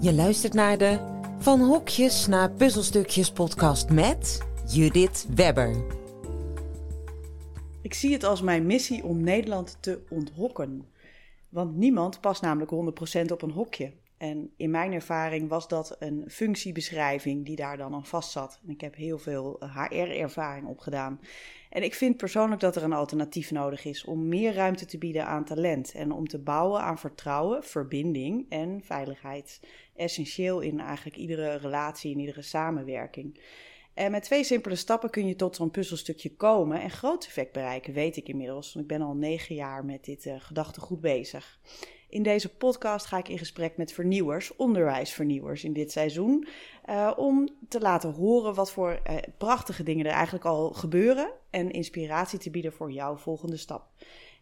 Je luistert naar de Van Hokjes naar Puzzelstukjes podcast met Judith Webber. Ik zie het als mijn missie om Nederland te onthokken. Want niemand past namelijk 100% op een hokje. En in mijn ervaring was dat een functiebeschrijving die daar dan aan vast zat. En ik heb heel veel HR-ervaring opgedaan. En ik vind persoonlijk dat er een alternatief nodig is om meer ruimte te bieden aan talent en om te bouwen aan vertrouwen, verbinding en veiligheid. Essentieel in eigenlijk iedere relatie en iedere samenwerking. En met twee simpele stappen kun je tot zo'n puzzelstukje komen en groot effect bereiken, weet ik inmiddels. Want ik ben al negen jaar met dit uh, gedachtegoed bezig. In deze podcast ga ik in gesprek met vernieuwers, onderwijsvernieuwers in dit seizoen. Uh, om te laten horen wat voor uh, prachtige dingen er eigenlijk al gebeuren. En inspiratie te bieden voor jouw volgende stap.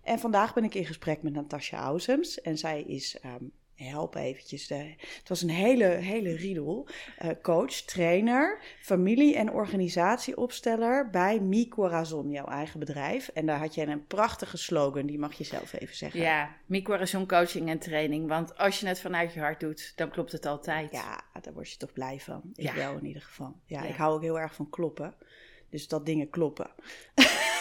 En vandaag ben ik in gesprek met Natasja Ausems. En zij is um, help eventjes. De, het was een hele, hele riedel. Uh, coach, trainer, familie- en organisatieopsteller bij Mi Corazon, jouw eigen bedrijf. En daar had je een prachtige slogan, die mag je zelf even zeggen. Ja, Mi Corazon coaching en training. Want als je het vanuit je hart doet, dan klopt het altijd. Ja, daar word je toch blij van. Ik ja. wel in ieder geval. Ja, ja, ik hou ook heel erg van kloppen. Dus dat dingen kloppen.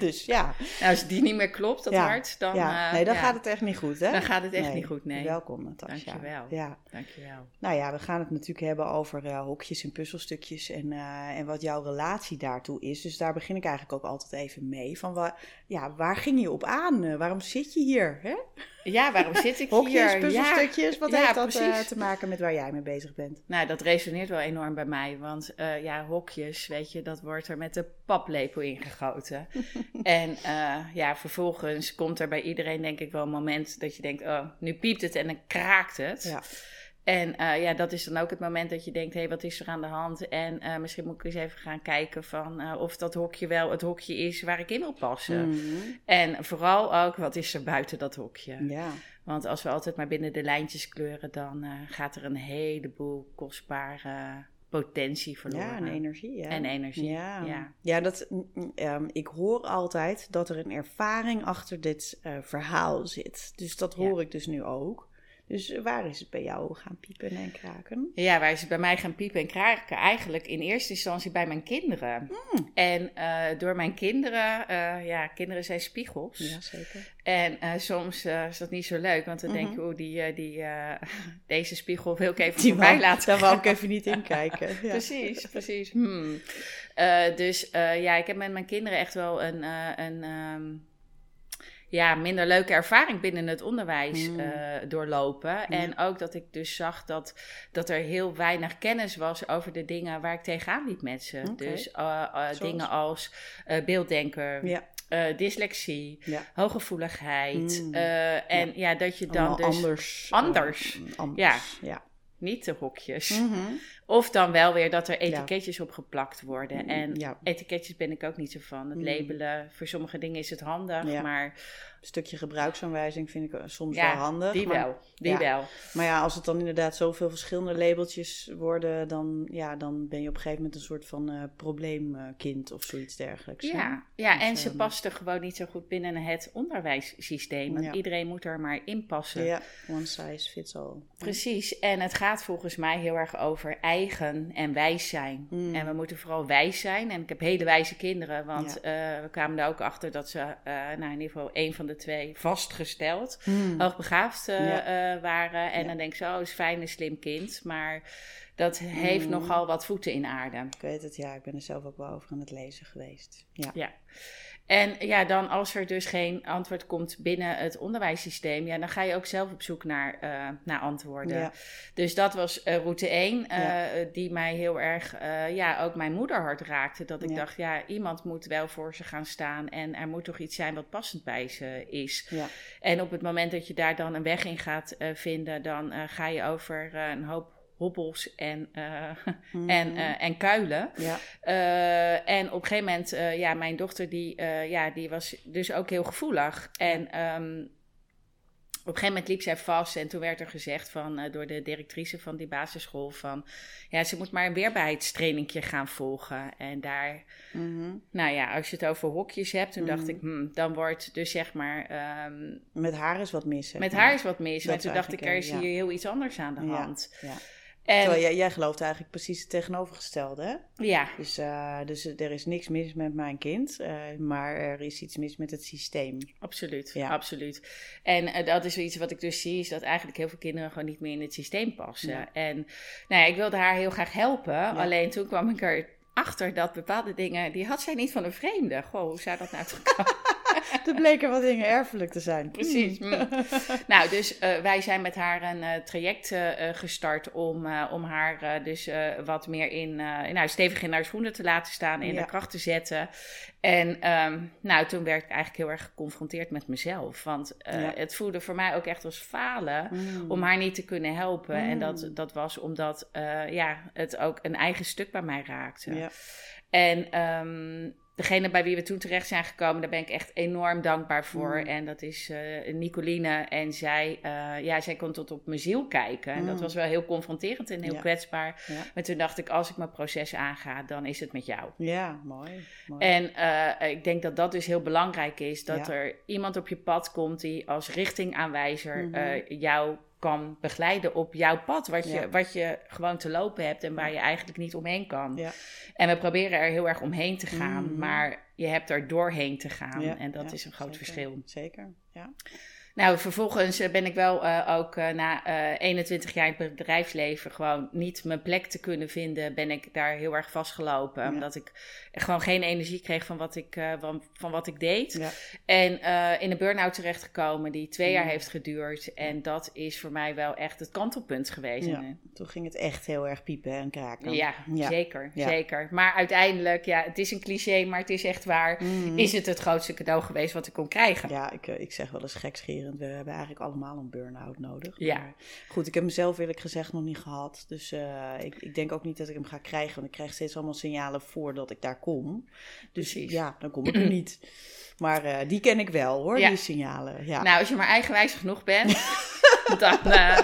Dus ja. Nou, als die niet meer klopt, dat hart, dan... Ja. Uh, nee, dan gaat het echt niet goed, hè? Dan gaat het echt nee. niet goed, nee. Welkom, Natasja. Dankjewel. Ja. Dankjewel. Nou ja, we gaan het natuurlijk hebben over uh, hokjes en puzzelstukjes en, uh, en wat jouw relatie daartoe is. Dus daar begin ik eigenlijk ook altijd even mee. Van waar, ja, waar ging je op aan? waarom zit je hier, hè? Ja, waarom zit ik Hokjes, hier? Hokjes, puzzelstukjes, wat heeft dat uh, te maken met waar jij mee bezig bent? Nou, dat resoneert wel enorm bij mij, want uh, ja, hokjes, weet je, dat wordt er met de paplepel ingegoten. en uh, ja, vervolgens komt er bij iedereen denk ik wel een moment dat je denkt, oh, nu piept het en dan kraakt het. Ja. En uh, ja, dat is dan ook het moment dat je denkt, hé, hey, wat is er aan de hand? En uh, misschien moet ik eens even gaan kijken van uh, of dat hokje wel het hokje is waar ik in wil passen. Mm -hmm. En vooral ook, wat is er buiten dat hokje? Ja. Want als we altijd maar binnen de lijntjes kleuren, dan gaat er een heleboel kostbare potentie verloren. Ja, en energie. Ja. En energie, ja. ja. ja dat, um, ik hoor altijd dat er een ervaring achter dit verhaal zit. Dus dat hoor ja. ik dus nu ook. Dus waar is het bij jou gaan piepen en kraken? Ja, waar is het bij mij gaan piepen en kraken? Eigenlijk in eerste instantie bij mijn kinderen. Mm. En uh, door mijn kinderen, uh, ja, kinderen zijn spiegels. Ja, zeker. En uh, soms is dat niet zo leuk, want dan Mhm. denk je, oeh, die, die, deze spiegel wil ik even Die voorbij laten Daar wou ik even niet in kijken. Ja. Precies, precies. Hmm. Dus ja, ik heb met mijn kinderen echt wel een, een um, ja, minder leuke ervaring binnen het onderwijs Mm. doorlopen. Ja. En ook dat ik dus zag dat, dat er heel weinig kennis was over de dingen waar ik tegenaan liep met ze. Okay. Dus dingen als beelddenker. Ja. Uh, dyslexie, ja. hooggevoeligheid. Mm, uh, en ja. ja. dat je dan Allemaal dus... Anders. Anders. Uh, anders. Ja. Ja. Niet de hokjes. Mm -hmm. Of dan wel weer dat er etiketjes ja. op geplakt worden. En ja. etiketjes ben ik ook niet zo van. Het Mm. labelen, voor sommige dingen is het handig, maar... Stukje gebruiksaanwijzing vind ik soms ja, wel handig. die maar, wel, die ja. wel. Maar ja, als het dan inderdaad zoveel verschillende labeltjes worden... dan, ja, dan ben je op een gegeven moment een soort van uh, probleemkind of zoiets dergelijks. Ja, ja dus, en ze um, past er gewoon niet zo goed binnen het onderwijssysteem. Want ja. iedereen moet er maar in passen. Ja, one size fits all. Precies, en het gaat volgens mij heel erg over eigen en wijs zijn. Mm. En we moeten vooral wijs zijn. En ik heb hele wijze kinderen, want uh, we kwamen er ook achter dat ze, uh, nou in ieder geval van de twee vastgesteld, mm. hoogbegaafd uh, ja. waren. En ja. dan denk zo, oh, is fijn, een slim kind. Maar dat heeft mm. nogal wat voeten in aarde. Ik weet het, ja. Ik ben er zelf ook wel over aan het lezen geweest. Ja. En ja, dan als er dus geen antwoord komt binnen het onderwijssysteem, ja, dan ga je ook zelf op zoek naar, uh, naar antwoorden. Ja. Dus dat was uh, route 1, uh, Ja. die mij heel erg, eh, ja, ook mijn moederhart raakte. Dat ik Ja. dacht, ja, iemand moet wel voor ze gaan staan en er moet toch iets zijn wat passend bij ze is. Ja. En op het moment dat je daar dan een weg in gaat eh, vinden, dan eh, ga je over eh, een hoop hobbels en, eh, Mhm. en, eh, en kuilen. Ja. Eh, en op een gegeven moment, ja, mijn dochter die, ja, die was dus ook heel gevoelig. En ehm, op een gegeven moment liep zij vast en toen werd er gezegd van, door de directrice van die basisschool van, ja, ze moet maar een weerbaarheidstrainingje gaan volgen. En daar, Mhm. nou ja, als je het over hokjes hebt, toen dacht Mhm. ik, hmm, dan wordt dus zeg maar, ehm, Met haar is wat mis. met maar. haar is wat mis. Want toen dacht ik, er is ja. hier heel iets anders aan de Ja, hand. Ja. En Terwijl jij, jij gelooft eigenlijk precies het tegenovergestelde, hè? ja, Dus, eh, dus er is niks mis met mijn kind, eh, maar er is iets mis met het systeem. Absoluut, Ja. absoluut. En eh, dat is iets wat ik dus zie, is dat eigenlijk heel veel kinderen gewoon niet meer in het systeem passen. Ja. En nou ja, ik wilde haar heel graag helpen, alleen toen kwam ik erachter dat bepaalde dingen, die had zij niet van een vreemde. Goh, hoe zou dat nou toch? er bleken wat dingen erfelijk te zijn. Precies. Hmm. mm. nou, dus eh, wij zijn met haar een eh, traject eh, gestart om, om haar dus wat meer in, nou, stevig in haar schoenen te laten staan, in Ja. de kracht te zetten. En ehm, nou, toen werd ik eigenlijk heel erg geconfronteerd met mezelf. Want Ja. het voelde voor mij ook echt als falen Mm. om haar niet te kunnen helpen. En dat, dat was omdat ja, het ook een eigen stuk bij mij raakte. Ja. En ehm, degene bij wie we toen terecht zijn gekomen, daar ben ik echt enorm dankbaar voor. Mm. En dat is eh Nicoline. En zij, eh, ja, zij kon tot op mijn ziel kijken. En dat Mm. was wel heel confronterend en heel Ja. kwetsbaar. Ja. Maar toen dacht ik, als ik mijn proces aanga, dan is het met jou. ja, mooi. mooi. En eh, ik denk dat dat dus heel belangrijk is. Dat Ja. er iemand op je pad komt die als richtingaanwijzer eh, jou kan begeleiden op jouw pad. Wat je, wat je gewoon te lopen hebt en waar je eigenlijk niet omheen kan. Ja. En we proberen er heel erg omheen te gaan. Mhm. Maar je hebt er doorheen te gaan. Ja, en dat is een groot zeker. verschil. Zeker, ja. Nou, vervolgens eh, ben ik wel eh, ook eh, na eh 21 jaar in het bedrijfsleven gewoon niet mijn plek te kunnen vinden, ben ik daar heel erg vastgelopen. Ja. Omdat ik gewoon geen energie kreeg van wat ik, van, van wat ik deed. Ja. En in een burn-out terechtgekomen die twee jaar Mm. heeft geduurd. En dat is voor mij wel echt het kantelpunt geweest. Ja. Toen ging het echt heel erg piepen en kraken. ja, zeker, zeker. Maar uiteindelijk, ja, het is een cliché, maar het is echt waar. Mhm. Is het het grootste cadeau geweest wat ik kon krijgen? Ja, ik, ik zeg wel eens gekscherend, we hebben eigenlijk allemaal een burn-out nodig. Ja. Maar goed, ik heb mezelf eerlijk gezegd nog niet gehad. Dus eh, ik, ik denk ook niet dat ik hem ga krijgen. Want ik krijg steeds allemaal signalen voordat ik daar kom. Dus Precies. ja, dan kom ik er niet. Maar eh, die ken ik wel hoor, Ja. die signalen. Ja. Nou, als je maar eigenwijs genoeg bent, dan, eh,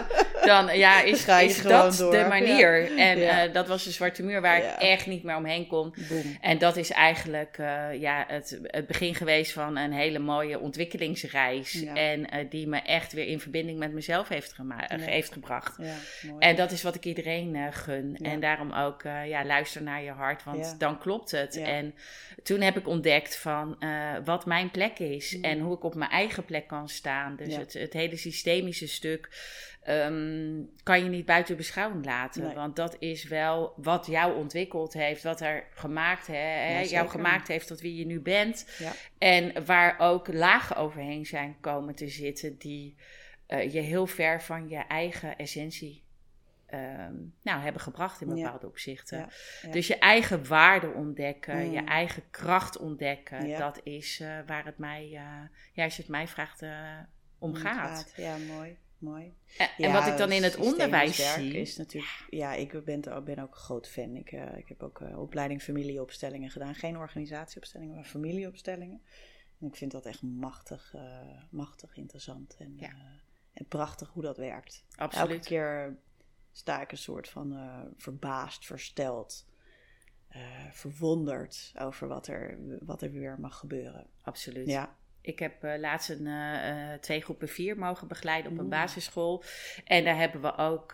dan ja, is, Ga je is gewoon dat door. de manier. Ja. En Ja. eh, dat was de zwarte muur waar ik echt niet meer omheen kon. Boom. En dat is eigenlijk eh, ja, het, het begin geweest van een hele mooie ontwikkelingsreis. En eh, die me echt weer in verbinding met mezelf heeft, heeft gebracht. Mooi. En dat is wat ik iedereen gun. En daarom ook, ja, luister naar je hart, want dan klopt het. En toen heb ik ontdekt van wat mijn plek is Mm. en hoe ik op mijn eigen plek kan staan. Dus het, het hele systemische stuk ehm, kan je niet buiten beschouwing laten. Nee. Want dat is wel wat jou ontwikkeld heeft, wat er gemaakt, hè, hè, jou gemaakt heeft tot wie je nu bent. Ja. En waar ook lagen overheen zijn komen te zitten die eh, je heel ver van je eigen essentie ehm, nou, hebben gebracht in Ja. bepaalde opzichten. Ja, ja. Dus je eigen waarde ontdekken, Mm. je eigen kracht ontdekken, Ja. dat is eh, waar het mij, eh, ja, als je het mij vraagt, om gaat. Ja, mooi. Mooi. En, en Ja, wat ik dan in het onderwijs werk zie, is natuurlijk, ja, ik ben, ben ook een groot fan. Ik, eh, ik heb ook eh, opleiding familieopstellingen gedaan. Geen organisatieopstellingen, maar familieopstellingen. En ik vind dat echt machtig, eh, machtig interessant en, Ja. en prachtig hoe dat werkt. Elke absoluut. keer sta ik een soort van verbaasd, versteld, verwonderd over wat er, wat er weer mag gebeuren. absoluut. Ja, Ik heb eh, laatst een, eh, eh, twee groepen vier mogen begeleiden op een basisschool. En daar hebben we ook,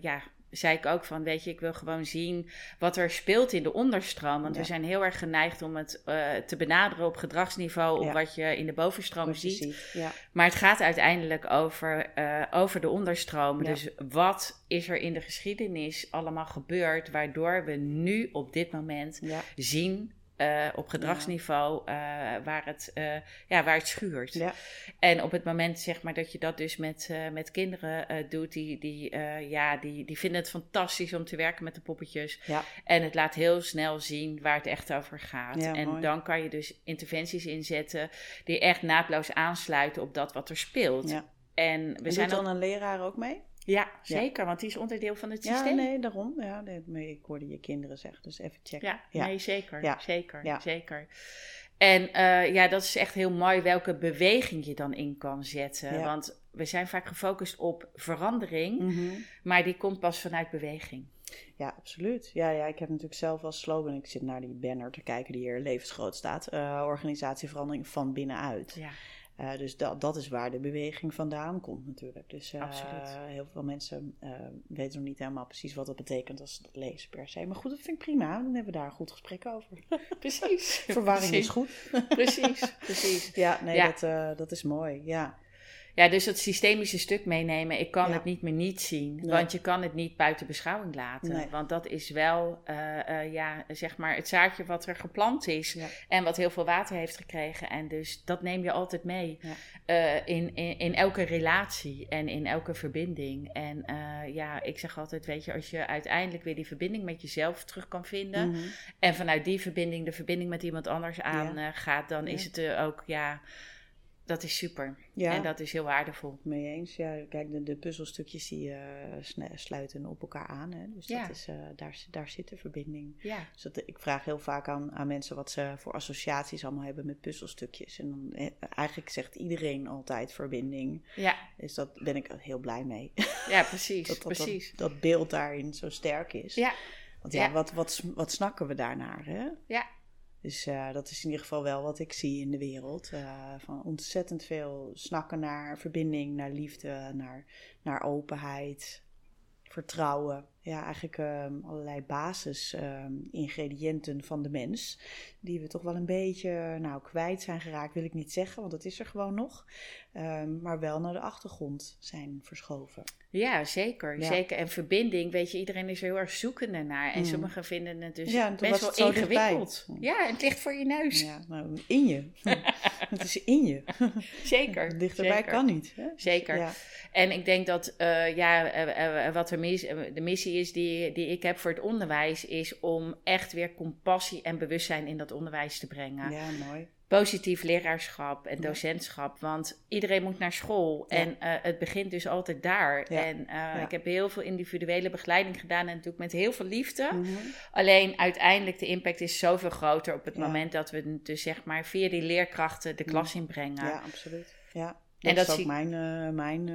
ja, zei ik ook van, weet je, ik wil gewoon zien wat er speelt in de onderstroom. Want Ja. we zijn heel erg geneigd om het te benaderen op gedragsniveau, op Ja. wat je in de bovenstroom wat ziet. Ja, Maar het gaat uiteindelijk over, over de onderstromen. Ja. Dus wat is er in de geschiedenis allemaal gebeurd, waardoor we nu op dit moment zien eh, op gedragsniveau eh, waar, het, eh, ja, waar het schuurt. ja. En op het moment zeg maar, dat je dat dus met, met kinderen doet, die, die, ja, die, die vinden het fantastisch om te werken met de poppetjes. ja. En het laat heel snel zien waar het echt over gaat. Ja, en mooi. dan kan je dus interventies inzetten die echt naadloos aansluiten op dat wat er speelt. ja. En we En zijn dan een leraar ook mee? Ja, zeker, want die is onderdeel van het Ja, systeem. nee, daarom. Ja, nee, ik hoorde je kinderen zeggen, dus even checken. Ja, Ja. nee, zeker. Ja. Zeker, Ja. zeker. En eh, ja, dat is echt heel mooi welke beweging je dan in kan zetten. Ja. Want we zijn vaak gefocust op verandering, Mhm. maar die komt pas vanuit beweging. Ja, absoluut. Ja, ja, ik heb natuurlijk zelf als slogan, ik zit naar die banner te kijken die hier levensgroot staat, eh, organisatieverandering van binnenuit. Ja, Eh, dus dat, dat is waar de beweging vandaan komt natuurlijk. Dus Absoluut. heel veel mensen eh, weten nog niet helemaal precies wat dat betekent als ze dat lezen per se. Maar goed, dat vind ik prima. Dan hebben we daar een goed gesprek over. precies. Verwarring Precies. is goed. Precies, precies. Ja, nee, Ja. Dat, dat is mooi. Ja. Ja, dus dat systemische stuk meenemen. Ik kan Ja. het niet meer niet zien. Nee. Want je kan het niet buiten beschouwing laten. Nee. Want dat is wel, eh, eh, ja, zeg maar, het zaadje wat er geplant is. Ja. En wat heel veel water heeft gekregen. En dus dat neem je altijd mee. Ja. eh, in, in, in elke relatie en in elke verbinding. En ja, ik zeg altijd, weet je, als je uiteindelijk weer die verbinding met jezelf terug kan vinden. Mhm. En vanuit die verbinding de verbinding met iemand anders aangaat, gaat, dan is het er ook, ja, dat is super. ja. En dat is heel waardevol. Mee eens. Ja, kijk, de, de puzzelstukjes die eh, sluiten op elkaar aan. Hè? Dus Ja. dat is, eh, daar, zit- daar zit de verbinding. Ja, Dus dat, ik vraag heel vaak aan, aan mensen wat ze voor associaties allemaal hebben met puzzelstukjes. En dan, eh, eigenlijk zegt iedereen altijd verbinding. ja, Dus dat ben ik heel blij mee. ja precies. dat, dat, precies. dat, dat beeld daarin zo sterk is. Ja, Want ja, ja. Wat, wat, wat snakken we daarnaar? Hè? ja, Dus eh, dat is in ieder geval wel wat ik zie in de wereld. eh, van ontzettend veel snakken naar verbinding, naar liefde, naar, naar openheid, vertrouwen. Ja, eigenlijk ehm, allerlei basis-ingrediënten van de mens. Die we toch wel een beetje nou, kwijt zijn geraakt, wil ik niet zeggen, want dat is er gewoon nog. Ehm, maar wel naar de achtergrond zijn verschoven. ja, zeker, Ja. zeker. En verbinding, weet je, iedereen is er heel erg zoekende naar. En Mm. sommigen vinden het dus Ja, best wel het ingewikkeld. Ja, het ligt voor je neus. Ja, nou, in je. het is in je. Zeker. Dichterbij zeker. kan niet. Hè? Zeker. Ja. En ik denk dat eh, ja, eh, eh, wat de, mis, de missie is die, die ik heb voor het onderwijs, is om echt weer compassie en bewustzijn in dat onderwijs te brengen. ja, mooi. Positief leraarschap en docentschap. Want iedereen moet naar school. En eh, het begint dus altijd daar. En eh, ik heb heel veel individuele begeleiding gedaan. En natuurlijk met heel veel liefde. Mhm. Alleen uiteindelijk de impact is zoveel groter op het moment dat we dus zeg maar via die leerkrachten de klas inbrengen. Ja, absoluut. Ja. Dat, En dat is ook zie- mijn, eh, mijn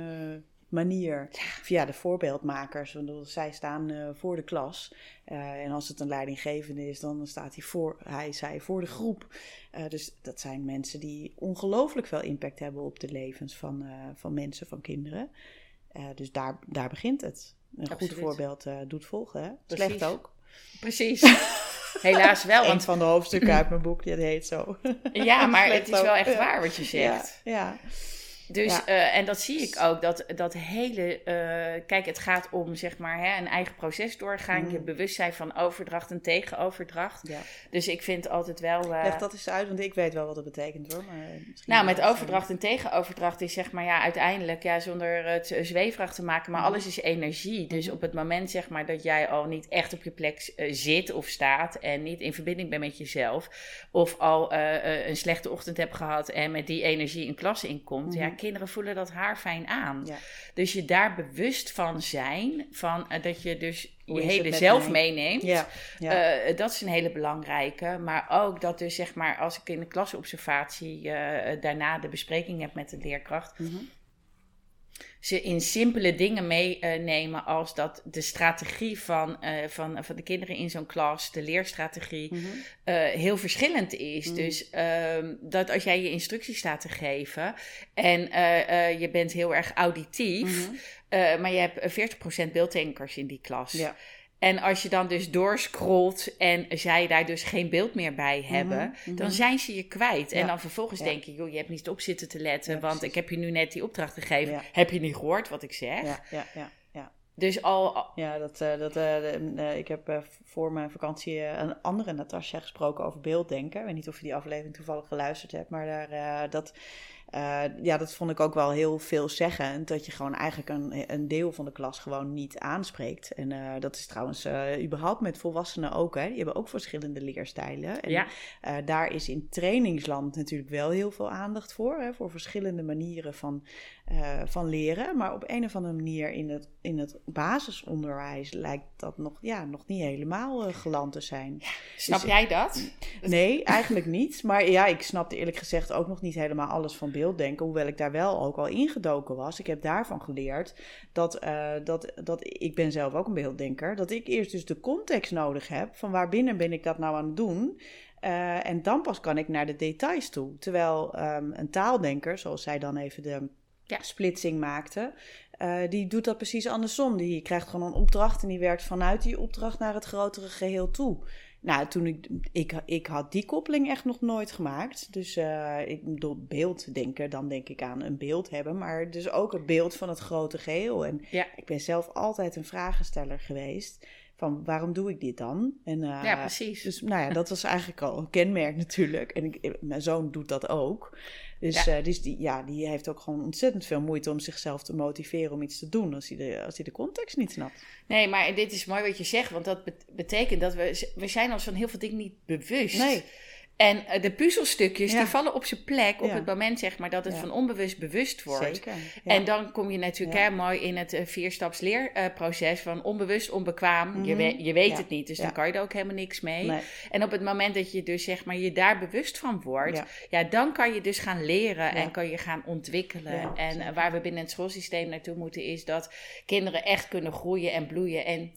manier. Via de voorbeeldmakers. Want zij staan eh, voor de klas. Eh, en als het een leidinggevende is, dan staat hij voor, hij, zij voor de groep. Eh, dus dat zijn mensen die ongelooflijk veel impact hebben op de levens van, van mensen, van kinderen. Dus daar, daar begint het. Een Absoluut. goed voorbeeld doet volgen. Hè? Slecht ook. Precies. Helaas wel. Een Want van de hoofdstukken uit mijn boek, die heet zo. Ja, maar het is wel echt waar wat je zegt. Ja, ja. Dus, Ja. eh, en dat zie ik ook, dat, dat hele, eh, kijk, het gaat om zeg maar hè, een eigen proces doorgaan, Mm. je bewustzijn van overdracht en tegenoverdracht. ja. Dus ik vind altijd wel... eh, Leg dat eens uit, want ik weet wel wat het betekent hoor. Maar nou, met overdracht en tegenoverdracht is zeg maar ja, uiteindelijk, ja, zonder het zweverig te maken, maar Mhm. alles is energie. Dus Mhm. op het moment zeg maar dat jij al niet echt op je plek zit of staat en niet in verbinding bent met jezelf, of al een slechte ochtend hebt gehad en met die energie een klas inkomt, ja, Mhm. Kinderen voelen dat haarfijn aan. Ja. Dus je daar bewust van zijn, van eh, dat je dus Hoe je hele zelf mij? meeneemt. Ja, ja. Eh, dat is een hele belangrijke. Maar ook dat dus zeg maar als ik in de klasobservatie eh, daarna de bespreking heb met de leerkracht, Mhm. Ze in simpele dingen meenemen als dat de strategie van, eh, van, van de kinderen in zo'n klas, de leerstrategie, Mhm. eh, heel verschillend is. Mm. Dus ehm, dat als jij je instructies staat te geven en eh, eh, je bent heel erg auditief, Mhm. eh, maar je hebt eh, 40% beelddenkers in die klas. Ja. En als je dan dus doorscrollt en zij daar dus geen beeld meer bij hebben, mhm. dan zijn ze je kwijt. En dan vervolgens Ja. denk je, joh, je hebt niet op zitten te letten, Ja, want precies. ik heb je nu net die opdracht gegeven. Heb je niet gehoord wat ik zeg? Ja, ja, ja, ja. Dus al, Ja, dat, eh, dat, eh, de- eh, ik heb voor mijn vakantie een andere Natasja gesproken over beelddenken. Ik weet niet of je die aflevering toevallig geluisterd hebt, maar daar, dat, eh, ja, dat vond ik ook wel heel veelzeggend. Dat je gewoon eigenlijk een, een deel van de klas gewoon niet aanspreekt. En eh, dat is trouwens eh, überhaupt met volwassenen ook. Hè. Die hebben ook verschillende leerstijlen. En ja, daar is in trainingsland natuurlijk wel heel veel aandacht voor. Hè, voor verschillende manieren van, eh, van leren. Maar op een of andere manier in het, in het basisonderwijs lijkt dat nog, ja, nog niet helemaal eh, geland te zijn. snap Dus- jij dat? Nee, eigenlijk niet. Maar ja, ik snapte eerlijk gezegd ook nog niet helemaal alles van beelddenken, hoewel ik daar wel ook al ingedoken was. Ik heb daarvan geleerd dat, uh, dat, dat ik ben zelf ook een beelddenker, dat ik eerst dus de context nodig heb van waarbinnen ben ik dat nou aan het doen. En dan pas kan ik naar de details toe. Terwijl um, een taaldenker, zoals zij dan even de ja. splitsing maakte, uh, die doet dat precies andersom. Die krijgt gewoon een opdracht en die werkt vanuit die opdracht naar het grotere geheel toe. Nou, toen ik, ik, ik had die koppeling echt nog nooit gemaakt. Dus uh, ik bedoel, beelddenken, dan denk ik aan een beeld hebben. Maar dus ook het beeld van het grote geheel. En ja. ik ben zelf altijd een vragensteller geweest. Van waarom doe ik dit dan? En, uh, ja, precies. Dus nou ja, dat was eigenlijk al een kenmerk natuurlijk. En ik, mijn zoon doet dat ook. Dus, ja. Uh, dus die, ja, die heeft ook gewoon ontzettend veel moeite om zichzelf te motiveren om iets te doen als hij de, als hij de context niet snapt. Nee, maar dit is mooi wat je zegt, want dat betekent dat we, we zijn ons van heel veel dingen niet bewust. Nee. En uh, de puzzelstukjes ja. die vallen op zijn plek op ja. het moment zeg maar dat het ja. van onbewust bewust wordt. Zeker, en dan kom je natuurlijk hè, mooi in het uh, vierstaps leerproces uh, van onbewust, onbekwaam. Mm -hmm. Je, we je, weet het niet, dus dan kan je er ook helemaal niks mee. Nee. En op het moment dat je dus zeg maar je daar bewust van wordt, ja, dan kan je dus gaan leren en kan je gaan ontwikkelen. en uh, waar we binnen het schoolsysteem naartoe moeten is dat kinderen echt kunnen groeien en bloeien en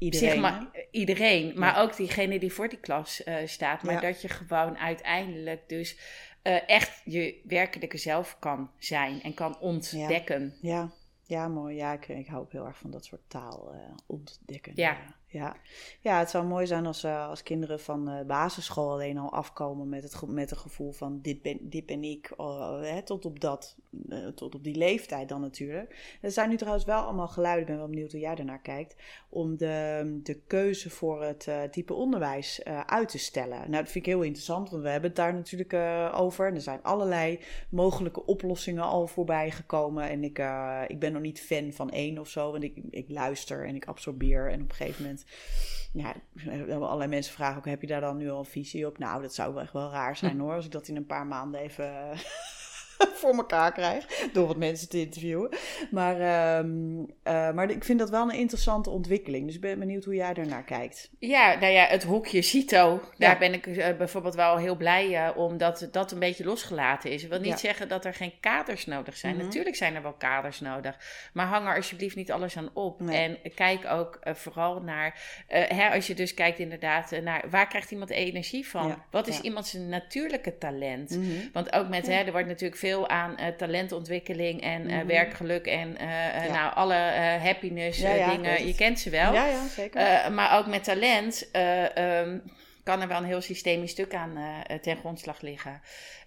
Iedereen. Zeg maar, iedereen, maar ja. ook diegene die voor die klas uh, staat. Maar ja. dat je gewoon uiteindelijk dus uh, echt je werkelijke zelf kan zijn en kan ontdekken. Ja, ja. ja mooi. Ja, ik, ik hou ook heel erg van dat soort taal uh, ontdekken. Ja. Ja. ja, het zou mooi zijn als, uh, als kinderen van uh, basisschool alleen al afkomen met het, met het gevoel van dit ben, dit ik, hè, tot op dat, tot op die leeftijd dan natuurlijk. Er zijn nu trouwens wel allemaal geluiden, ik ben wel benieuwd hoe jij ernaar kijkt, om de, de keuze voor het type onderwijs uit te stellen. Nou, dat vind ik heel interessant, want we hebben het daar natuurlijk over. En er zijn allerlei mogelijke oplossingen al voorbij gekomen. En ik, ik ben nog niet fan van één of zo, want ik, ik luister en ik absorbeer en op een gegeven moment ja, allerlei mensen vragen ook, heb je daar dan nu al een visie op? Nou, dat zou wel echt wel raar zijn hoor, als ik dat in een paar maanden even voor elkaar krijg. Door wat mensen te interviewen. Maar, um, uh, maar ik vind dat wel een interessante ontwikkeling. Dus ik ben benieuwd hoe jij ernaar kijkt. Ja, nou ja, het hokje CITO. Daar ja. ben ik uh, bijvoorbeeld wel heel blij uh, om dat dat een beetje losgelaten is. Ik wil niet ja. zeggen dat er geen kaders nodig zijn. Mm -hmm. Natuurlijk zijn er wel kaders nodig. Maar hang er alsjeblieft niet alles aan op. Nee. En kijk ook vooral naar... hè, als je dus kijkt inderdaad naar... Waar krijgt iemand energie van? Ja. Wat is iemand zijn natuurlijke talent? Mm -hmm. Want ook met... Hè, er wordt natuurlijk veel aan uh, talentontwikkeling en mm -hmm. werkgeluk en ja. nou, alle happiness ja, ja, dingen. Je kent ze wel. Ja, ja, zeker. maar ook met talent um, kan er wel een heel systemisch stuk aan ten grondslag liggen.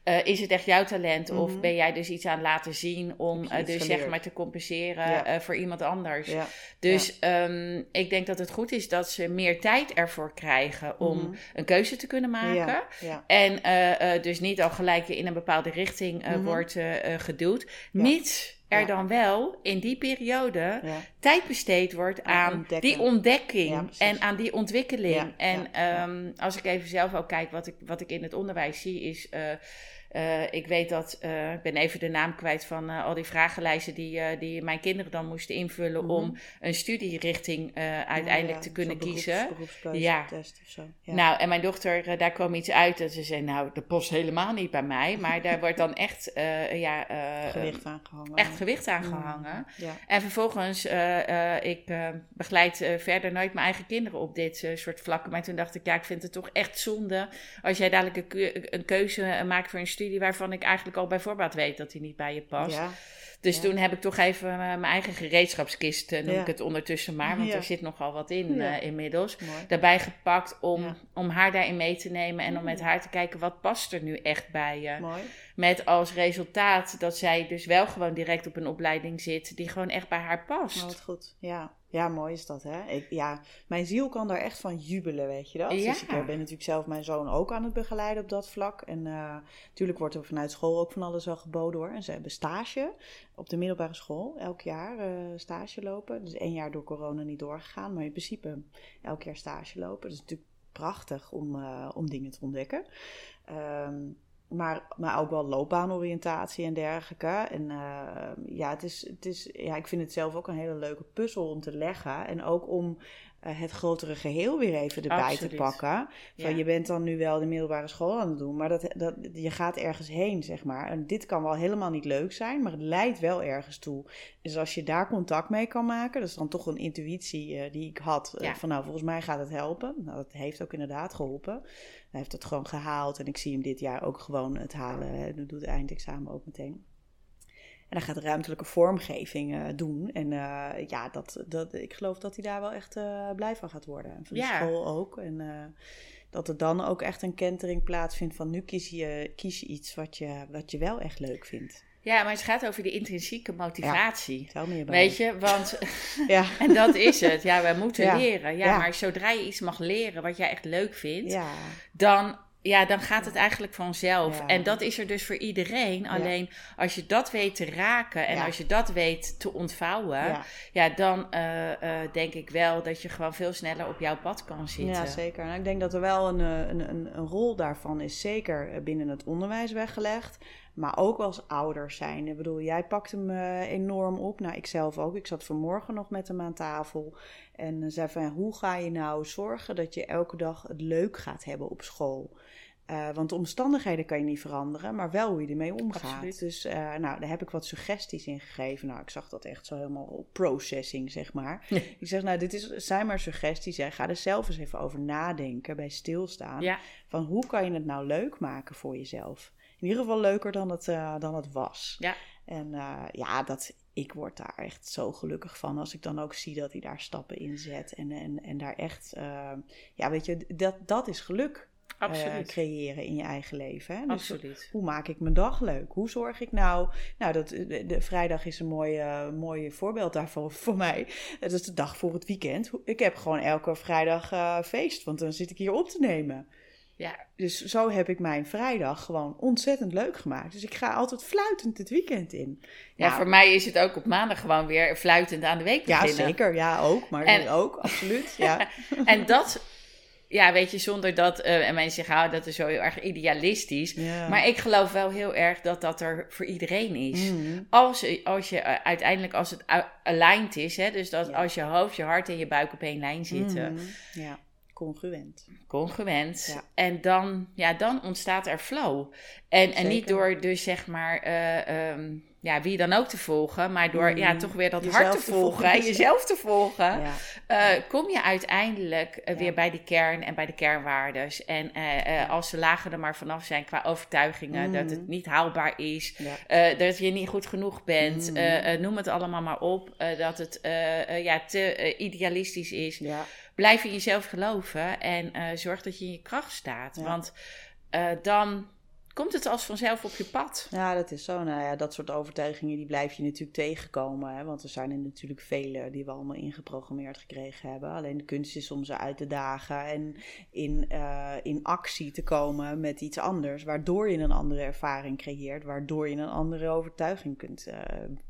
Uh, is het echt jouw talent mm -hmm. of ben jij dus iets aan laten zien om uh, dus zeg maar te compenseren ja. voor iemand anders? Ja. Dus ja. Um, ik denk dat het goed is dat ze meer tijd ervoor krijgen om mm -hmm. een keuze te kunnen maken. En dus niet al gelijk in een bepaalde richting mm -hmm. wordt geduwd. Mits er dan wel in die periode tijd besteed wordt aan ontdekken. die ontdekking en aan die ontwikkeling. En um, als ik even zelf ook kijk, wat ik, wat ik in het onderwijs zie, is Uh, ik weet dat, uh, ik ben even de naam kwijt van uh, al die vragenlijsten die, die mijn kinderen dan moesten invullen mm -hmm. om een studierichting uiteindelijk ja, ja, te kunnen beroeps, kiezen. Ja. Of zo. ja. Nou, en mijn dochter, daar kwam iets uit dat ze zei, nou, dat past helemaal niet bij mij, maar daar wordt dan echt, ja, gewicht aan gehangen. Echt gewicht aan gehangen. Mm, ja. En vervolgens, ik begeleid verder nooit mijn eigen kinderen op dit soort vlakken, maar toen dacht ik, ja, ik vind het toch echt zonde als jij dadelijk een, een keuze maakt voor een studie studie waarvan ik eigenlijk al bij voorbaat weet dat die niet bij je past. Ja. Dus ja. toen heb ik toch even uh, mijn eigen gereedschapskist, uh, noem ja. ik het ondertussen maar, want er zit nogal wat in uh, inmiddels. Mooi. Daarbij gepakt om, om haar daarin mee te nemen en om met haar te kijken wat past er nu echt bij je. Mooi. Met als resultaat dat zij dus wel gewoon direct op een opleiding zit die gewoon echt bij haar past. Oh, wat goed, ja. Ja, mooi is dat, hè? Ik, ja, mijn ziel kan daar echt van jubelen, weet je dat? Ja. Dus ik ben natuurlijk zelf mijn zoon ook aan het begeleiden op dat vlak. En natuurlijk wordt er vanuit school ook van alles wel geboden, hoor. En ze hebben stage op de middelbare school, elk jaar uh, stage lopen. Dus één jaar door corona niet doorgegaan, maar in principe elk jaar stage lopen. Dat is natuurlijk prachtig om, uh, om dingen te ontdekken. Um, maar, maar ook wel loopbaanoriëntatie en dergelijke. En uh, ja, het is, het is, ja, ik vind het zelf ook een hele leuke puzzel om te leggen. En ook om eh, het grotere geheel weer even erbij Absoluut. te pakken. Van, Ja. Je bent dan nu wel de middelbare school aan het doen, maar dat, dat, je gaat ergens heen, zeg maar. En dit kan wel helemaal niet leuk zijn, maar het leidt wel ergens toe. Dus als je daar contact mee kan maken, dat is dan toch een intuïtie eh, die ik had. eh, van nou, volgens mij gaat het helpen. Nou, dat heeft ook inderdaad geholpen. Hij heeft het gewoon gehaald en ik zie hem dit jaar ook gewoon het halen. Hij doet het eindexamen ook meteen. En hij gaat ruimtelijke vormgeving eh, doen. En eh, ja, dat, dat, ik geloof dat hij daar wel echt eh, blij van gaat worden. En van de Ja. school ook. En dat er dan ook echt een kentering plaatsvindt van nu kies je, kies je iets wat je, wat je wel echt leuk vindt. Ja, maar het gaat over de intrinsieke motivatie. Tel me. Weet je, want Ja. en dat is het. Ja, we moeten Ja. leren. Ja, Ja. maar zodra je iets mag leren wat jij echt leuk vindt, Ja. dan, ja, dan gaat het eigenlijk vanzelf. Ja. En dat is er dus voor iedereen. Alleen als je dat weet te raken en Ja. als je dat weet te ontvouwen, ja, dan eh, eh, denk ik wel dat je gewoon veel sneller op jouw pad kan zitten. Ja, zeker. En ik denk dat er wel een, eh, een, een, een rol daarvan is, zeker binnen het onderwijs weggelegd. Maar ook als ouders zijn. Ik bedoel, jij pakt hem enorm op. Nou, ik zelf ook. Ik zat vanmorgen nog met hem aan tafel. En zei van, hoe ga je nou zorgen dat je elke dag het leuk gaat hebben op school? Eh, want de omstandigheden kan je niet veranderen, maar wel hoe je ermee omgaat. Absoluut. Dus eh, nou, daar heb ik wat suggesties in gegeven. Nou, ik zag dat echt zo helemaal op processing, zeg maar. ik zeg, nou, dit is, zijn maar suggesties. Hè. Ga er zelf eens even over nadenken, bij stilstaan. Ja, Van hoe kan je het nou leuk maken voor jezelf? In ieder geval leuker dan het, eh, dan het was. Ja. En ja, dat, ik word daar echt zo gelukkig van als ik dan ook zie dat hij daar stappen in zet. En, en, en daar echt, ja, weet je, dat, dat is geluk eh, absoluut. creëren in je eigen leven. Hè? Dus absoluut. hoe maak ik mijn dag leuk? Hoe zorg ik nou... Nou, dat, de, de vrijdag is een mooi, eh, mooi voorbeeld daarvan voor mij. Het is de dag voor het weekend. Ik heb gewoon elke vrijdag eh, feest, want dan zit ik hier op te nemen. Ja, Dus zo heb ik mijn vrijdag gewoon ontzettend leuk gemaakt. Dus ik ga altijd fluitend het weekend in. ja, Nou, voor mij is het ook op maandag gewoon weer fluitend aan de week Ja, beginnen. zeker. Ja, ook. Maar En- ook, absoluut. Ja. En dat, ja, weet je, zonder dat, eh, en mensen zeggen, ah, dat is zo heel erg idealistisch. Maar ik geloof wel heel erg dat dat er voor iedereen is. Mhm. Als, als je eh, uiteindelijk, als het aligned is, hè, dus dat als je hoofd, je hart en je buik op één lijn zitten, Mhm. Ja, congruent. congruent. Ja. En dan, ja, dan ontstaat er flow. En, en niet door dus zeg maar, eh, ehm, ja, wie dan ook te volgen, maar door ja, toch weer dat hart te te volgen, volgen. en jezelf te volgen. Ja. Eh, kom je uiteindelijk eh, Ja. weer bij de kern en bij de kernwaardes. En eh, als de lagen er maar vanaf zijn qua overtuigingen, dat het niet haalbaar is, dat je niet goed genoeg bent, eh, noem het allemaal maar op, dat het ja, te idealistisch is. Blijf in jezelf geloven en zorg dat je in je kracht staat. Want dan komt het als vanzelf op je pad. Ja, dat is zo. Nou ja, dat soort overtuigingen die blijf je natuurlijk tegenkomen. Hè? Want er zijn er natuurlijk vele die we allemaal ingeprogrammeerd gekregen hebben. Alleen de kunst is om ze uit te dagen en in, eh, in actie te komen met iets anders. Waardoor je een andere ervaring creëert. Waardoor je een andere overtuiging kunt, eh,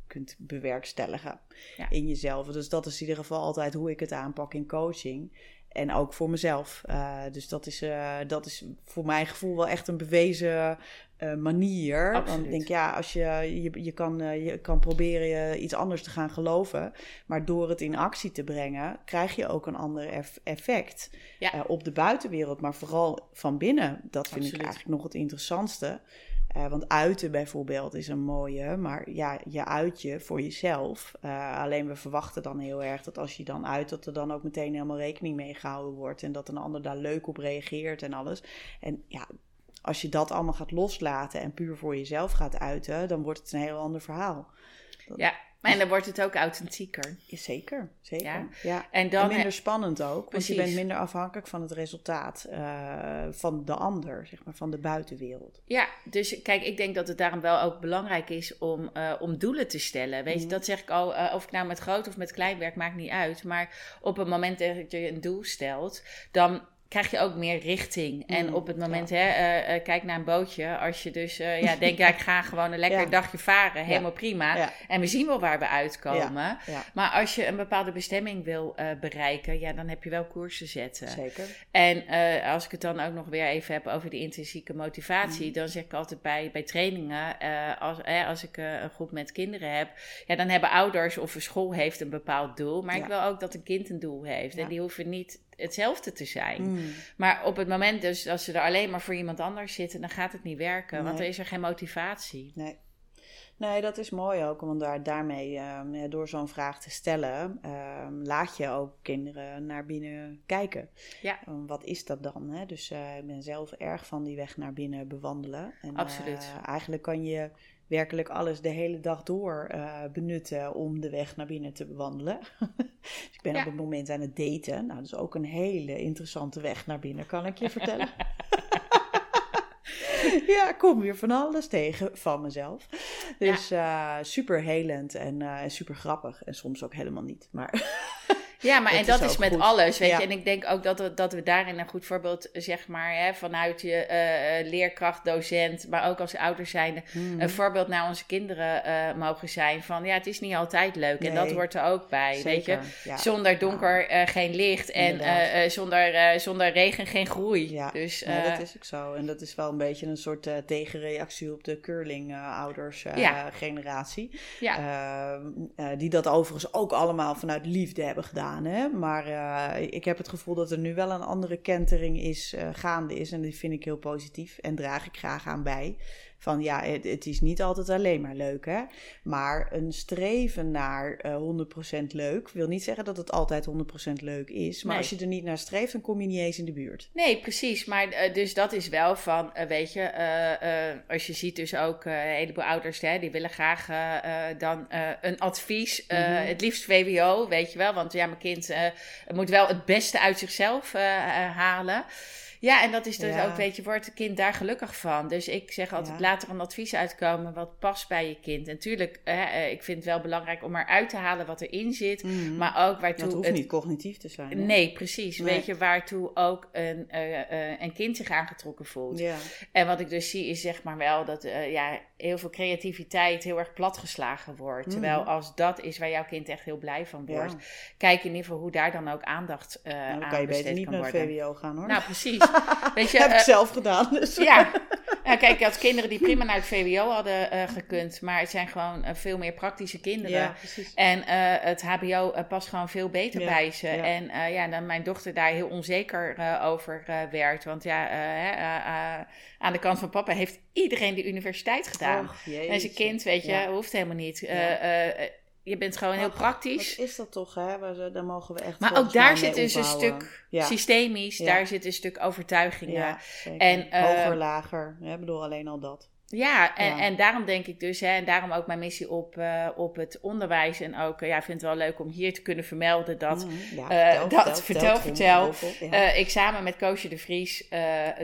kunt bewerkstelligen Ja. in jezelf. Dus dat is in ieder geval altijd hoe ik het aanpak in coaching. En ook voor mezelf. Eh, dus dat is, eh, dat is voor mijn gevoel wel echt een bewezen eh, manier. Want ik denk, ja, als je, je, je, kan, je kan proberen je iets anders te gaan geloven. Maar door het in actie te brengen, krijg je ook een ander eff- effect Ja. op de buitenwereld. Maar vooral van binnen. Dat vind ik eigenlijk nog het interessantste. Eh, want uiten bijvoorbeeld is een mooie, maar ja, je uit je voor jezelf. Eh, alleen we verwachten dan heel erg dat als je dan uit, dat er dan ook meteen helemaal rekening mee gehouden wordt. En dat een ander daar leuk op reageert en alles. En ja, als je dat allemaal gaat loslaten en puur voor jezelf gaat uiten, dan wordt het een heel ander verhaal. Ja, en dan wordt het ook authentieker. Zeker, zeker. Ja. Ja. En En dan minder spannend ook, want je bent minder afhankelijk van het resultaat eh, van de ander, zeg maar, van de buitenwereld. Ja, dus kijk, ik denk dat het daarom wel ook belangrijk is om, eh, om doelen te stellen. Weet je, Mhm. dat zeg ik al, eh, of ik nou met groot of met klein werk, maakt niet uit. Maar op het moment dat je een doel stelt, dan krijg je ook meer richting. En Mm, op het moment, ja. hè, eh, eh, kijk naar een bootje. Als je dus eh, ja, denkt, ja, ik ga gewoon een lekker Ja. dagje varen, helemaal prima. En we zien wel waar we uitkomen. Maar als je een bepaalde bestemming wil bereiken, ja, dan heb je wel koers te zetten. zeker. En als ik het dan ook nog weer even heb over die intrinsieke motivatie, Mm. dan zeg ik altijd bij, bij trainingen, als, eh, als ik een groep met kinderen heb, ja, dan hebben ouders of een school heeft een bepaald doel, maar ik wil ook dat een kind een doel heeft. En die hoeven niet hetzelfde te zijn. Mm. Maar op het moment dus als ze er alleen maar voor iemand anders zitten, dan gaat het niet werken, want dan is er geen motivatie. Nee. Nee, dat is mooi ook, want daar, daarmee, ehm, door zo'n vraag te stellen, ehm, laat je ook kinderen naar binnen kijken. Ja. Ehm, wat is dat dan? Hè? Dus eh, ik ben zelf erg van die weg naar binnen bewandelen. En, Absoluut. eh, eigenlijk kan je werkelijk alles de hele dag door eh, benutten om de weg naar binnen te bewandelen. dus ik ben Ja. op het moment aan het daten. Nou, dat is ook een hele interessante weg naar binnen, kan ik je vertellen. ja, ik kom weer van alles tegen van mezelf. Dus eh, super helend en eh, super grappig. En soms ook helemaal niet. Maar Ja, maar Dat en dat is met goed. alles, weet Ja. je. En ik denk ook dat we, dat we daarin een goed voorbeeld, zeg maar, hè, vanuit je eh, eh, leerkracht, docent, maar ook als ouders zijnde, Mhm. een voorbeeld naar onze kinderen eh, mogen zijn van, ja, het is niet altijd leuk. En dat hoort er ook bij, weet je. Ja. Zonder donker eh, geen licht en zonder, zonder regen geen groei. Ja, Dus nee, dat is ook zo. En dat is wel een beetje een soort tegenreactie op de curling-ouders Ja. generatie. ja. Ehm, eh, die dat overigens ook allemaal vanuit liefde hebben gedaan. Maar eh, ik heb het gevoel dat er nu wel een andere kentering is, eh, gaande is. En die vind ik heel positief en draag ik graag aan bij. Van ja, het, het is niet altijd alleen maar leuk, hè. Maar een streven naar eh 100% leuk wil niet zeggen dat het altijd 100% leuk is. Maar Nee. als je er niet naar streeft, dan kom je niet eens in de buurt. Nee, precies. Maar eh, dus dat is wel van, eh, weet je, eh, eh, als je ziet dus ook eh, een heleboel ouders, hè, die willen graag eh, eh, dan eh, een advies, eh, Mhm. het liefst VWO, weet je wel. Want ja, mijn kind eh, moet wel het beste uit zichzelf eh, eh, halen. Ja, en dat is dus Ja. ook, weet je, wordt het kind daar gelukkig van. Dus ik zeg altijd, Ja. laat er een advies uitkomen wat past bij je kind. En tuurlijk, eh, ik vind het wel belangrijk om eruit te halen wat erin zit. Mhm. Maar ook waartoe dat hoeft het niet cognitief te zijn. hè? Nee, precies. Nee. Weet je, waartoe ook een, eh, eh, een kind zich aangetrokken voelt. Ja. En wat ik dus zie is zeg maar wel dat ja, heel veel creativiteit heel erg platgeslagen wordt. Mhm. Terwijl als dat is waar jouw kind echt heel blij van Ja. wordt. Kijk in ieder geval hoe daar dan ook aandacht Nou, dan aan kan je beter niet naar. VWO gaan hoor. Nou, precies. Weet je, heb ik eh, zelf gedaan. Dus. ja. Nou, kijk, je had kinderen die prima naar het VWO hadden eh, gekund. Maar het zijn gewoon eh, veel meer praktische kinderen. ja. En eh, het HBO past gewoon veel beter Ja, bij ze. ja. En ja, dan mijn dochter daar heel onzeker over werd. Want ja, aan de kant van papa heeft iedereen de universiteit gedaan. Och, en zijn kind, weet je, Ja. hoeft helemaal niet. Je bent gewoon heel Ach, praktisch. Wat is dat toch, hè? Waar ze- Daar mogen we echt Maar ook daar zit dus een stuk Ja. systemisch. Ja. Daar zit een stuk overtuigingen. Ja, zeker. En, eh, Hoger, lager. Ik bedoel alleen al dat. Ja, en, Ja. en daarom denk ik dus, hè, en daarom ook mijn missie op, eh, op het onderwijs. En ook, eh, ja, ik vind het wel leuk om hier te kunnen vermelden dat Mhm. ja, eh, dat- vertel, vertel. Ja. eh, ik samen met Koosje de Vries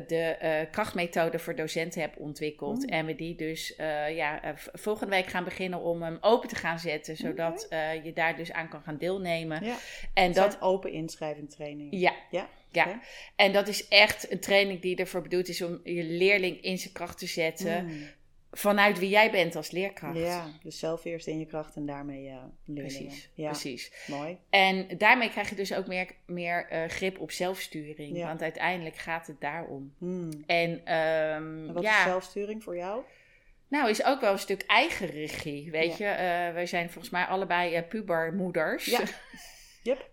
de krachtmethode voor docenten heb ontwikkeld. Mm. En we die dus ja, volgende week gaan beginnen om hem open te gaan zetten. Zodat je daar dus aan kan gaan deelnemen. En dat dat, open inschrijving trainingen. ja, Ja, ja. En dat is echt een training die ervoor bedoeld is om je leerling in zijn kracht te zetten. Mm. Vanuit wie jij bent als leerkracht. Ja, dus zelf eerst in je kracht en daarmee eh leerlingen. Precies, Ja, precies. mooi. En daarmee krijg je dus ook meer, meer eh, grip op zelfsturing. Ja. Want uiteindelijk gaat het daarom. En ehm, En wat ja, is zelfsturing voor jou? nou is ook wel een stuk eigen regie. Weet je, Eh we zijn volgens mij allebei pubermoeders. Ja. Yep.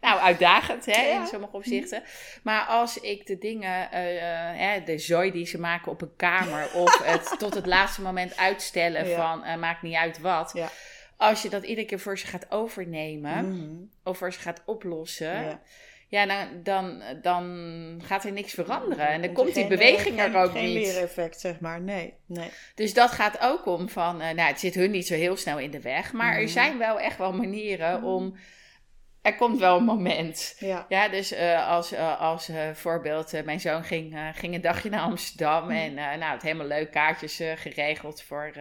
Nou, uitdagend hè, Ja. in sommige opzichten. Maar als ik de dingen, eh, eh, de zooi die ze maken op een kamer... of het tot het laatste moment uitstellen Ja. van eh, maakt niet uit wat... Ja. Als je dat iedere keer voor ze gaat overnemen Mhm. of voor ze gaat oplossen, Ja. ja, dan, dan, dan gaat er niks veranderen. En dan komt die geen, beweging geen- er ook geen niet. leereffect, zeg maar. Nee, nee. Dus dat gaat ook om van, nou, het zit hun niet zo heel snel in de weg, maar er zijn wel echt wel manieren om er komt wel een moment. Ja. Ja, dus eh, als, uh, als uh, voorbeeld, mijn zoon ging, ging een dagje naar Amsterdam Mm. en nou, het helemaal leuk kaartjes geregeld voor,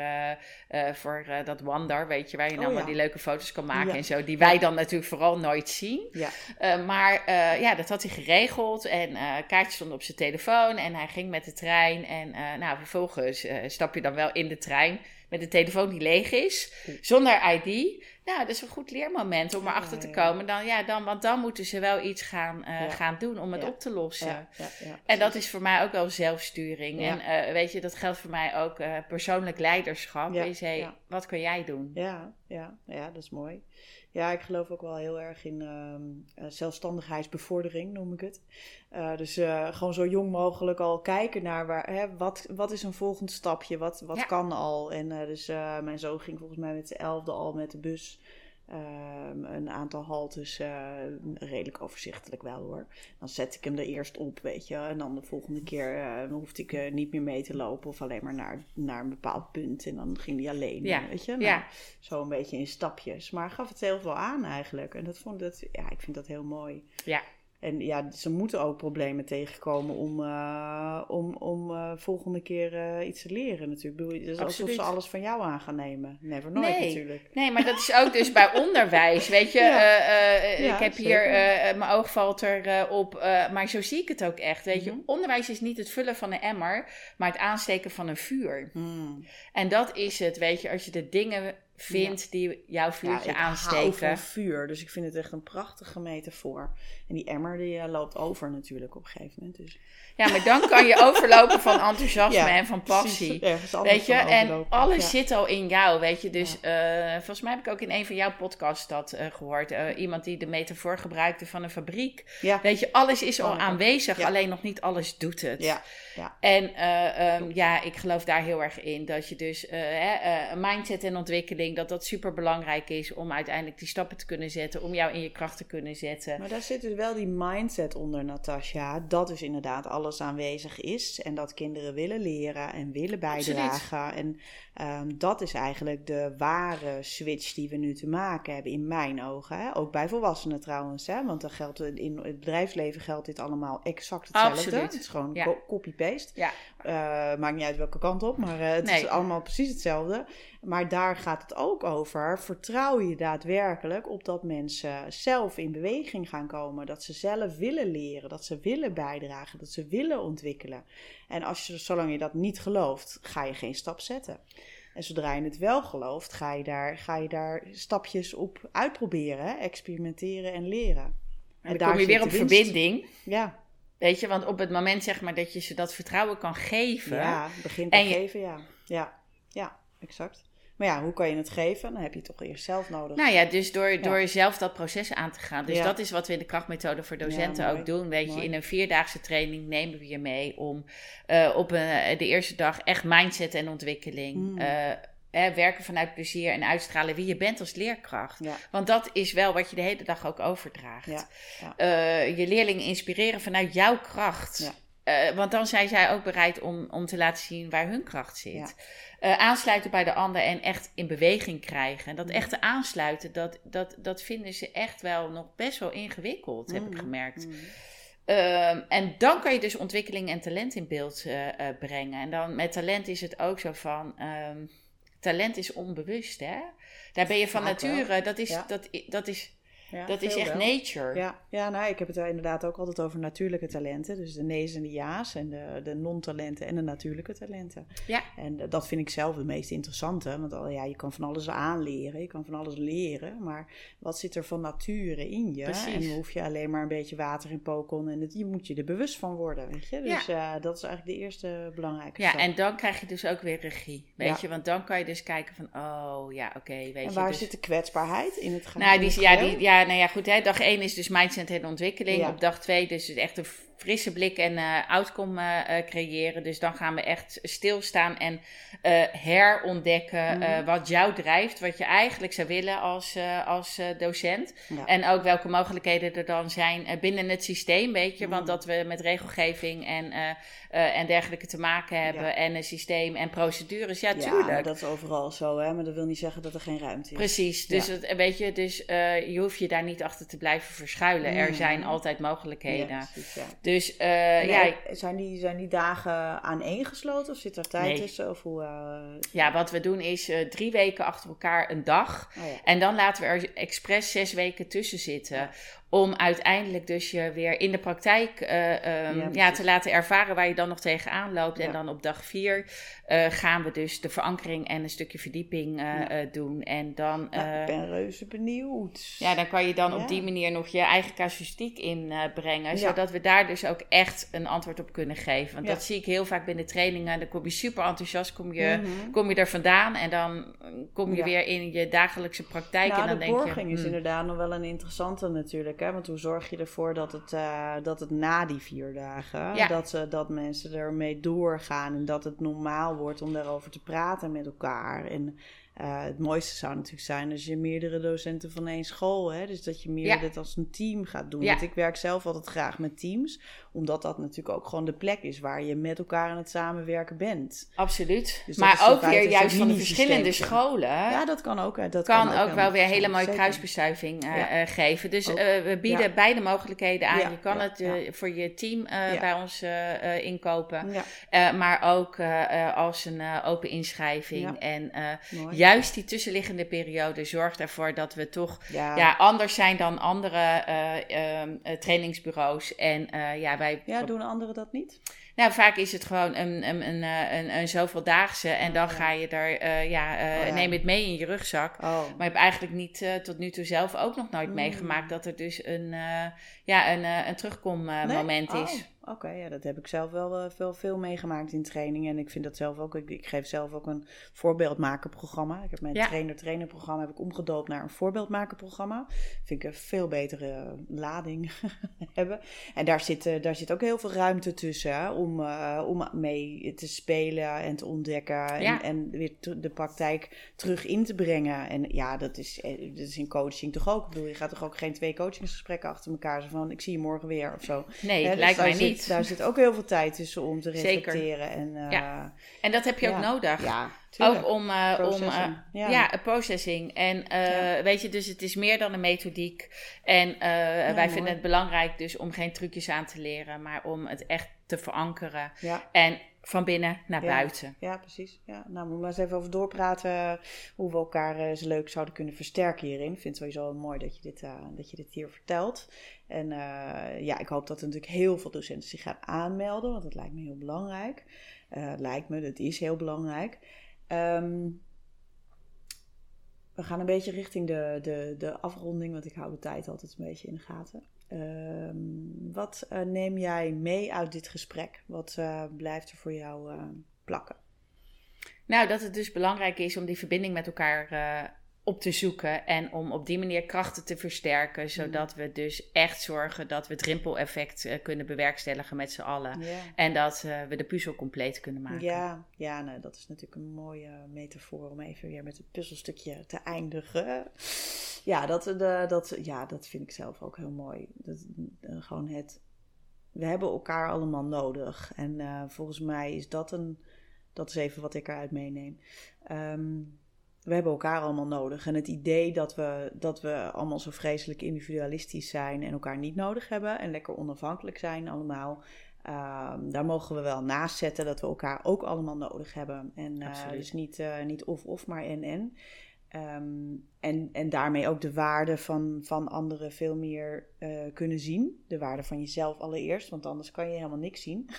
voor dat Wandar, weet je, waar je Oh, allemaal ja. die leuke foto's kan maken Ja. en zo, die wij dan natuurlijk vooral nooit zien. Ja. maar ja, dat had hij geregeld en kaartjes stonden op zijn telefoon en hij ging met de trein en nou, vervolgens stap je dan wel in de trein met de telefoon die leeg is, zonder ID. Nou, dat is een goed leermoment om erachter te komen. Dan, ja, dan, want dan moeten ze wel iets gaan, uh, ja. gaan doen om het ja. op te lossen. Ja, en dat is voor mij ook wel zelfsturing. En uh, weet je, dat geldt voor mij ook uh, persoonlijk leiderschap. Hey, wat kan jij doen? Ja, ja, ja, dat is mooi. Ja, ik geloof ook wel heel erg in uh, zelfstandigheidsbevordering, noem ik het. Uh, dus uh, gewoon zo jong mogelijk al kijken naar waar, hè, wat, wat is een volgend stapje, wat, wat Ja. kan al. En dus mijn zoon ging volgens mij met de elfde al met de bus. Um, een aantal haltes, uh, redelijk overzichtelijk wel hoor. Dan zet ik hem er eerst op, weet je. En dan de volgende keer uh, hoefde ik uh, niet meer mee te lopen of alleen maar naar, naar een bepaald punt. En dan ging hij alleen, Ja. weet je. Nou, Ja. Zo een beetje in stapjes. Maar gaf het heel veel aan eigenlijk. En dat vond dat, ja, ik vind dat heel mooi. Ja. En ja, ze moeten ook problemen tegenkomen om, uh, om, om uh, volgende keer uh, iets te leren natuurlijk. Bedoel, Het is alsof ze alles van jou aan gaan nemen. Never nooit Nee. natuurlijk. Nee, maar dat is ook dus bij onderwijs. Weet je, Ja. eh, eh, Ja, ik heb zeker. hier, eh, mijn oog valt er op, eh, maar zo zie ik het ook echt. Weet Mhm. je, onderwijs is niet het vullen van een emmer, maar het aansteken van een vuur. Hmm. En dat is het, weet je, als je de dingen vindt die jouw vuurtje hou aansteken. vuur, dus ik vind het echt een prachtige metafoor. En die emmer die eh, loopt over natuurlijk op een gegeven moment. Dus. Ja, maar dan kan je overlopen van enthousiasme Ja, en van passie. Precies, Weet je, en alles Ja. zit al in jou, weet je. Dus eh, volgens mij heb ik ook in een van jouw podcasts dat eh, gehoord. Eh, iemand die de metafoor gebruikte van een fabriek. Ja. Weet je, alles is al aanwezig, ja. alleen nog niet alles doet het. Ja, ja. En eh, ehm, ja, ik geloof daar heel erg in. Dat je dus mindset en ontwikkeling, dat dat super belangrijk is om uiteindelijk die stappen te kunnen zetten. Om jou in je kracht te kunnen zetten. Maar daar zit dus wel die mindset onder, Natasja. Dat dus inderdaad alles aanwezig is. En dat kinderen willen leren en willen bijdragen. En ehm, dat is eigenlijk de ware switch die we nu te maken hebben, in mijn ogen. Hè? Ook bij volwassenen trouwens. Hè? Want dan geldt, in het bedrijfsleven geldt dit allemaal exact hetzelfde. Absoluut. Het is gewoon Ja. copy-paste. Ja. Eh, maakt niet uit welke kant op, maar eh, het Nee. is allemaal precies hetzelfde. Maar daar gaat het ook over. Vertrouw je daadwerkelijk op dat mensen zelf in beweging gaan komen? Dat ze zelf willen leren, dat ze willen bijdragen, dat ze willen ontwikkelen. En als je, zolang je dat niet gelooft, ga je geen stap zetten. En zodra je het wel gelooft, ga je daar, ga je daar stapjes op uitproberen, experimenteren en leren. En dan daar kom je weer op winst. verbinding. Ja, Weet je, want op het moment zeg maar dat je ze dat vertrouwen kan geven. Ja, begint te geven, ja. Ja, ja, exact. Maar ja, hoe kan je het geven? Dan heb je het toch eerst zelf nodig. Nou ja, dus door, door zelf dat proces aan te gaan. Dus Ja. dat is wat we in de krachtmethode voor docenten Ja, ook doen. Weet je, in een vierdaagse training nemen we je mee om eh, op een, de eerste dag echt mindset en ontwikkeling. Mm. eh, hè, werken vanuit plezier en uitstralen wie je bent als leerkracht. Ja, Want dat is wel wat je de hele dag ook overdraagt. ja, ja. Eh, je leerlingen inspireren vanuit jouw kracht. Eh, want dan zijn zij ook bereid om, om te laten zien waar hun kracht zit. Eh, aansluiten bij de ander en echt in beweging krijgen. En dat Mm. echte aansluiten, dat, dat, dat vinden ze echt wel nog best wel ingewikkeld, heb ik Mm. gemerkt. Mm. Ehm, en dan kan je dus ontwikkeling en talent in beeld eh, eh, brengen. En dan met talent is het ook zo van. ehm, talent is onbewust, hè? Daar ben je van nature. Dat is, Ja. dat, dat is, Ja, dat is echt wel. nature. Ja, ja nou, ik heb het er inderdaad ook altijd over natuurlijke talenten. Dus de nee's en de ja's en de, de non-talenten en de natuurlijke talenten. Ja. En eh, dat vind ik zelf het meest interessante. Want al, ja, je kan van alles aanleren, je kan van alles leren. Maar wat zit er van nature in je? Precies. En hoef je alleen maar een beetje water in pokon. En het, je moet je er bewust van worden, weet je? Dus eh, dat is eigenlijk de eerste belangrijke Ja, stap. en dan krijg je dus ook weer regie. Weet Ja. je, want dan kan je dus kijken van, oh ja, oké, weet En je. waar dus, zit de kwetsbaarheid in het gaan? nou, die, ja, die, ja, nou ja, goed. Hè, dag 1 is dus mindset en ontwikkeling. Ja. Op dag 2 dus echt een frisse blik en uh, outcome creëren. Dus dan gaan we echt stilstaan en herontdekken mhm. wat jou drijft, wat je eigenlijk zou willen als, als docent. En ook welke mogelijkheden er dan zijn binnen het systeem, weet je. Want mhm. dat we met regelgeving en, en dergelijke te maken hebben en een systeem en procedures, ja, tuurlijk. Ja, dat is overal zo, hè. Maar dat wil niet zeggen dat er geen ruimte is. Precies, dus het, weet je, dus je hoeft je daar niet achter te blijven verschuilen. Er zijn altijd mogelijkheden. Dus uh, ja, zijn, die, zijn die dagen aaneengesloten of zit er tijd tussen? Of hoe, uh... Ja, wat we doen is uh, drie weken achter elkaar een dag. Oh, ja. En dan laten we er expres zes weken tussen zitten. Om uiteindelijk dus je weer in de praktijk uh, um, ja, te laten ervaren waar je dan nog tegenaan loopt. En dan op dag vier gaan we dus de verankering en een stukje verdieping doen. En dan, nou, ik ben reuze benieuwd. Ja, dan kan je dan op die manier nog je eigen casuïstiek inbrengen. zodat we daar dus ook echt een antwoord op kunnen geven. Want dat zie ik heel vaak binnen trainingen. Dan kom je super enthousiast, kom je, mhm. kom je er vandaan. En dan kom je weer in je dagelijkse praktijk. Nou, en dan de denk borging is hmm. inderdaad nog wel een interessante natuurlijk. Want hoe zorg je ervoor dat het, uh, dat het na die vier dagen, dat, ze, dat mensen ermee doorgaan en dat het normaal wordt om daarover te praten met elkaar. En uh, het mooiste zou natuurlijk zijn als je meerdere docenten van één school, hè, dus dat je meer ja. dit als een team gaat doen. Want ik werk zelf altijd graag met teams, omdat dat natuurlijk ook gewoon de plek is waar je met elkaar aan het samenwerken bent. Absoluut. Dus maar ook weer juist van de verschillende scholen. Ja, dat kan ook. Dat kan, ook, wel weer hele mooie kruisbestuiving uh, geven. Dus uh, we bieden beide mogelijkheden aan. Je kan het voor je team bij ons inkopen, maar ook als een open inschrijving. En juist die tussenliggende periode zorgt ervoor dat we toch ja. anders zijn dan andere trainingsbureaus. En ja, wij. Ja, doen anderen dat niet? Nou, vaak is het gewoon een, een, een, een, een zoveeldaagse en dan ga je daar, uh, ja, uh, neem het mee in je rugzak. Oh. Maar ik heb eigenlijk niet uh, tot nu toe zelf ook nog nooit mm. meegemaakt dat er dus een, ja, een, een terugkommoment nee? is. Oh. Oké, ja, dat heb ik zelf wel uh, veel, veel meegemaakt in trainingen. En ik vind dat zelf ook. Ik, ik geef zelf ook een voorbeeldmakerprogramma. Ik heb mijn trainer-trainer-programma heb ik omgedoopt naar een voorbeeldmakerprogramma. Vind ik een veel betere lading hebben. En daar zit, uh, daar zit ook heel veel ruimte tussen om, uh, om mee te spelen en te ontdekken. En, en weer de praktijk terug in te brengen. En ja, dat is, dat is in coaching toch ook. Ik bedoel, je gaat toch ook geen twee coachingsgesprekken achter elkaar. Zo van, ik zie je morgen weer of zo. Nee, dus lijkt mij niet daar zit ook heel veel tijd tussen om te reflecteren. En, uh, ja. en dat heb je ook nodig. Ja, ook om, uh, om uh, ja. ja, processing. En weet je, dus het is meer dan een methodiek. En wij vinden het belangrijk dus om geen trucjes aan te leren, maar om het echt te verankeren. En van binnen naar buiten. Ja, precies. Ja. Nou, moeten we maar eens even over doorpraten hoe we elkaar eens leuk zouden kunnen versterken hierin. Ik vind het sowieso mooi dat je dit, dat je dit hier vertelt. En uh, ja, ik hoop dat er natuurlijk heel veel docenten zich gaan aanmelden, want dat lijkt me heel belangrijk. Uh, lijkt me, dat is heel belangrijk. Um, we gaan een beetje richting de, de, de afronding, want ik hou de tijd altijd een beetje in de gaten. Um, wat uh, neem jij mee uit dit gesprek? Wat blijft er voor jou plakken? Nou, dat het dus belangrijk is om die verbinding met elkaar op te zoeken en om op die manier krachten te versterken, mm. zodat we dus echt zorgen dat we het rimpeleffect uh, kunnen bewerkstelligen met z'n allen. En dat uh, we de puzzel compleet kunnen maken. Ja, ja nou, dat is natuurlijk een mooie metafoor om even weer met het puzzelstukje te eindigen. Ja, dat, eh, de, dat, ja, dat vind ik zelf ook heel mooi. Dat, gewoon het, we hebben elkaar allemaal nodig. En volgens mij is dat een, dat is even wat ik eruit meeneem. Um, we hebben elkaar allemaal nodig. En het idee dat we, dat we allemaal zo vreselijk individualistisch zijn en elkaar niet nodig hebben en lekker onafhankelijk zijn allemaal. Ehm, daar mogen we wel naast zetten dat we elkaar ook allemaal nodig hebben. En uh, dus niet, uh, niet of-of, maar en-en. Um, en, en daarmee ook de waarde van, van anderen veel meer uh, kunnen zien. De waarde van jezelf allereerst, want anders kan je helemaal niks zien.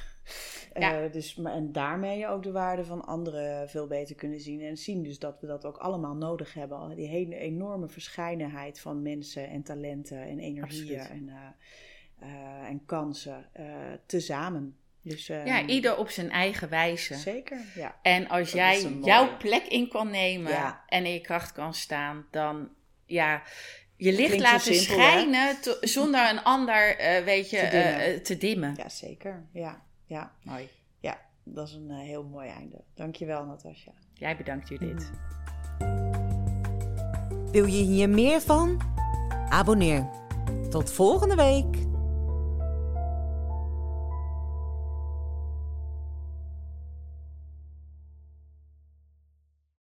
Ja. Uh, dus, en daarmee ook de waarde van anderen veel beter kunnen zien. En zien dus dat we dat ook allemaal nodig hebben. Die hele enorme verscheidenheid van mensen en talenten en energieën en, uh, en kansen tezamen. Dus, ja, ehm, ieder op zijn eigen wijze. Zeker, ja. En als jij jouw plek in kan nemen en in je kracht kan staan, dan ja, je licht Klinkt laten simpel, schijnen to- zonder een ander, eh, weet je, Te eh, dimmen. eh, te dimmen. Ja, zeker. Ja, ja, Mooi. ja. Dat is een eh, heel mooi einde. Dankjewel, Natasja. Jij bedankt, Judith. Wil je hier meer van? Abonneer. Tot volgende week.